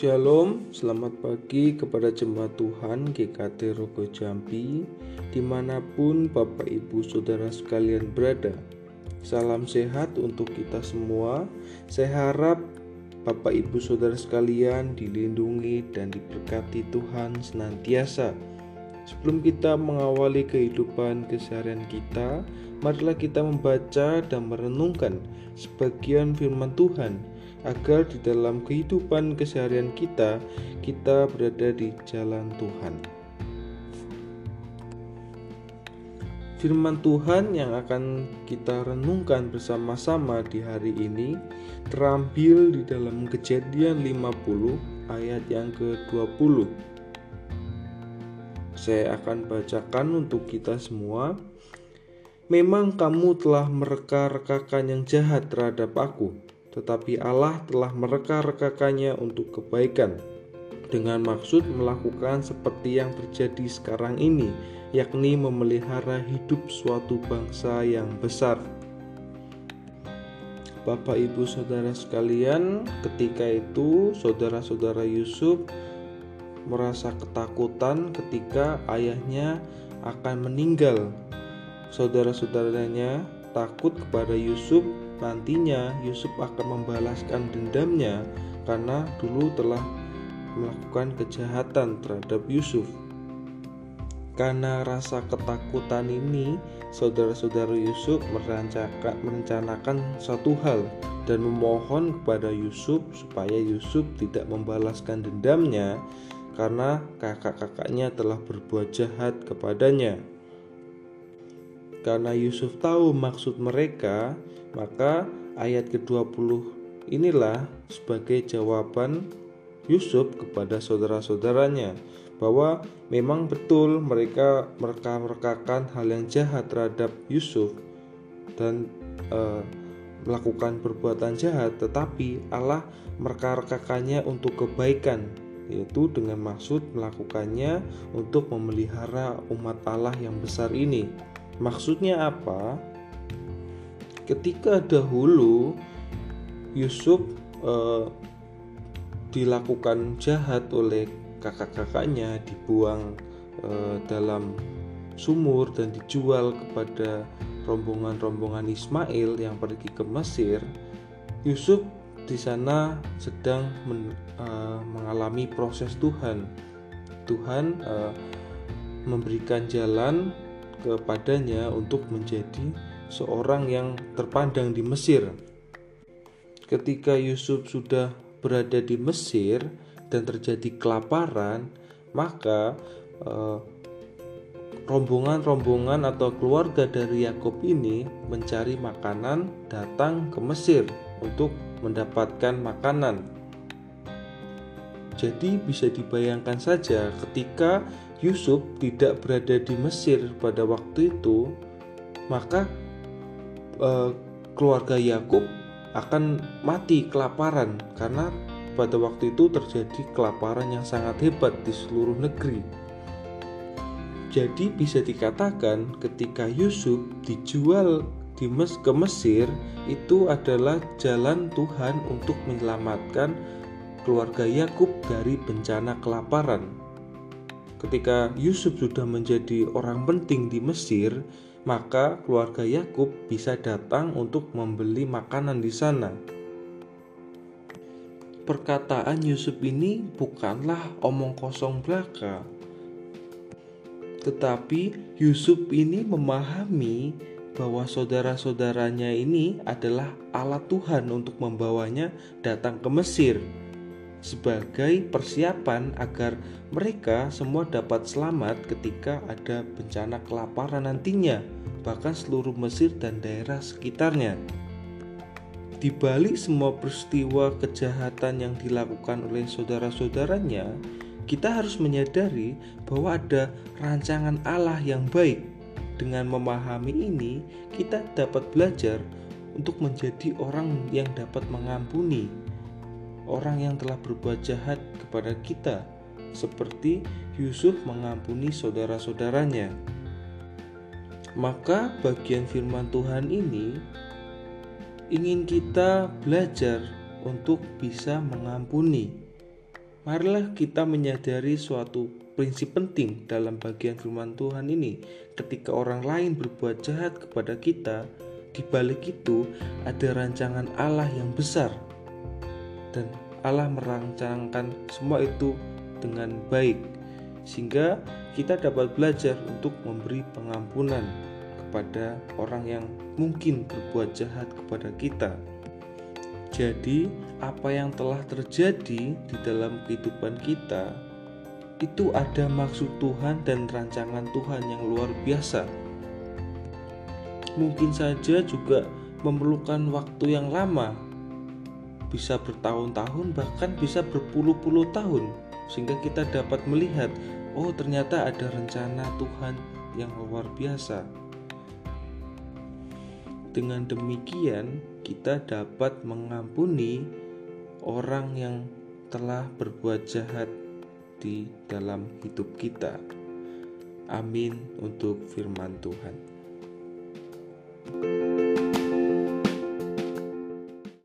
Shalom, selamat pagi kepada jemaat Tuhan GKT Rogo Jambi Di mana pun Bapak Ibu Saudara sekalian berada. Salam sehat untuk kita semua. Saya harap Bapak Ibu Saudara sekalian dilindungi dan diberkati Tuhan senantiasa. Sebelum kita mengawali kehidupan keseharian kita Marilah kita membaca dan merenungkan sebagian firman Tuhan agar di dalam kehidupan keseharian kita kita berada di jalan Tuhan. Firman Tuhan yang akan kita renungkan bersama-sama di hari ini terambil di dalam Kejadian 50 ayat yang ke-20. Saya akan bacakan untuk kita semua. Memang kamu telah mereka-rekakan yang jahat terhadap aku, tetapi Allah telah mereka-rekakannya untuk kebaikan dengan maksud melakukan seperti yang terjadi sekarang ini, yakni memelihara hidup suatu bangsa yang besar. Bapak, ibu, saudara sekalian, ketika itu saudara-saudara Yusuf merasa ketakutan ketika ayahnya akan meninggal. Saudara-saudaranya takut kepada Yusuf nantinya Yusuf akan membalaskan dendamnya karena dulu telah melakukan kejahatan terhadap Yusuf. Karena rasa ketakutan ini, saudara-saudara Yusuf merencanakan, merencanakan satu hal dan memohon kepada Yusuf supaya Yusuf tidak membalaskan dendamnya karena kakak-kakaknya telah berbuat jahat kepadanya. Karena Yusuf tahu maksud mereka, maka ayat ke-20 inilah sebagai jawaban Yusuf kepada saudara-saudaranya bahwa memang betul mereka mereka-merekakan hal yang jahat terhadap Yusuf dan e, melakukan perbuatan jahat tetapi Allah mereka-rekakannya untuk kebaikan yaitu dengan maksud melakukannya untuk memelihara umat Allah yang besar ini. Maksudnya apa? ketika dahulu Yusuf eh, dilakukan jahat oleh kakak-kakaknya dibuang eh, dalam sumur dan dijual kepada rombongan-rombongan Ismail yang pergi ke Mesir Yusuf di sana sedang men, uh, mengalami proses Tuhan. Tuhan uh, memberikan jalan kepadanya untuk menjadi seorang yang terpandang di Mesir. Ketika Yusuf sudah berada di Mesir dan terjadi kelaparan, maka eh, rombongan-rombongan atau keluarga dari Yakub ini mencari makanan datang ke Mesir untuk mendapatkan makanan. Jadi bisa dibayangkan saja ketika Yusuf tidak berada di Mesir pada waktu itu, maka uh, keluarga Yakub akan mati kelaparan karena pada waktu itu terjadi kelaparan yang sangat hebat di seluruh negeri. Jadi bisa dikatakan ketika Yusuf dijual di Mes ke Mesir itu adalah jalan Tuhan untuk menyelamatkan keluarga Yakub dari bencana kelaparan. Ketika Yusuf sudah menjadi orang penting di Mesir, maka keluarga Yakub bisa datang untuk membeli makanan di sana. Perkataan Yusuf ini bukanlah omong kosong belaka, tetapi Yusuf ini memahami bahwa saudara-saudaranya ini adalah alat Tuhan untuk membawanya datang ke Mesir sebagai persiapan agar mereka semua dapat selamat ketika ada bencana kelaparan nantinya, bahkan seluruh Mesir dan daerah sekitarnya. Di balik semua peristiwa kejahatan yang dilakukan oleh saudara-saudaranya, kita harus menyadari bahwa ada rancangan Allah yang baik. Dengan memahami ini, kita dapat belajar untuk menjadi orang yang dapat mengampuni, orang yang telah berbuat jahat kepada kita, seperti Yusuf mengampuni saudara-saudaranya. Maka, bagian firman Tuhan ini ingin kita belajar untuk bisa mengampuni. marilah kita menyadari suatu prinsip penting dalam bagian firman Tuhan ini. Ketika orang lain berbuat jahat kepada kita, di balik itu ada rancangan Allah yang besar. Dan Allah merancangkan semua itu dengan baik sehingga kita dapat belajar untuk memberi pengampunan kepada orang yang mungkin berbuat jahat kepada kita. Jadi, apa yang telah terjadi di dalam kehidupan kita itu ada maksud Tuhan dan rancangan Tuhan yang luar biasa. Mungkin saja juga memerlukan waktu yang lama, bisa bertahun-tahun, bahkan bisa berpuluh-puluh tahun, sehingga kita dapat melihat, oh, ternyata ada rencana Tuhan yang luar biasa. Dengan demikian, kita dapat mengampuni orang yang telah berbuat jahat di dalam hidup kita. Amin untuk firman Tuhan. thank you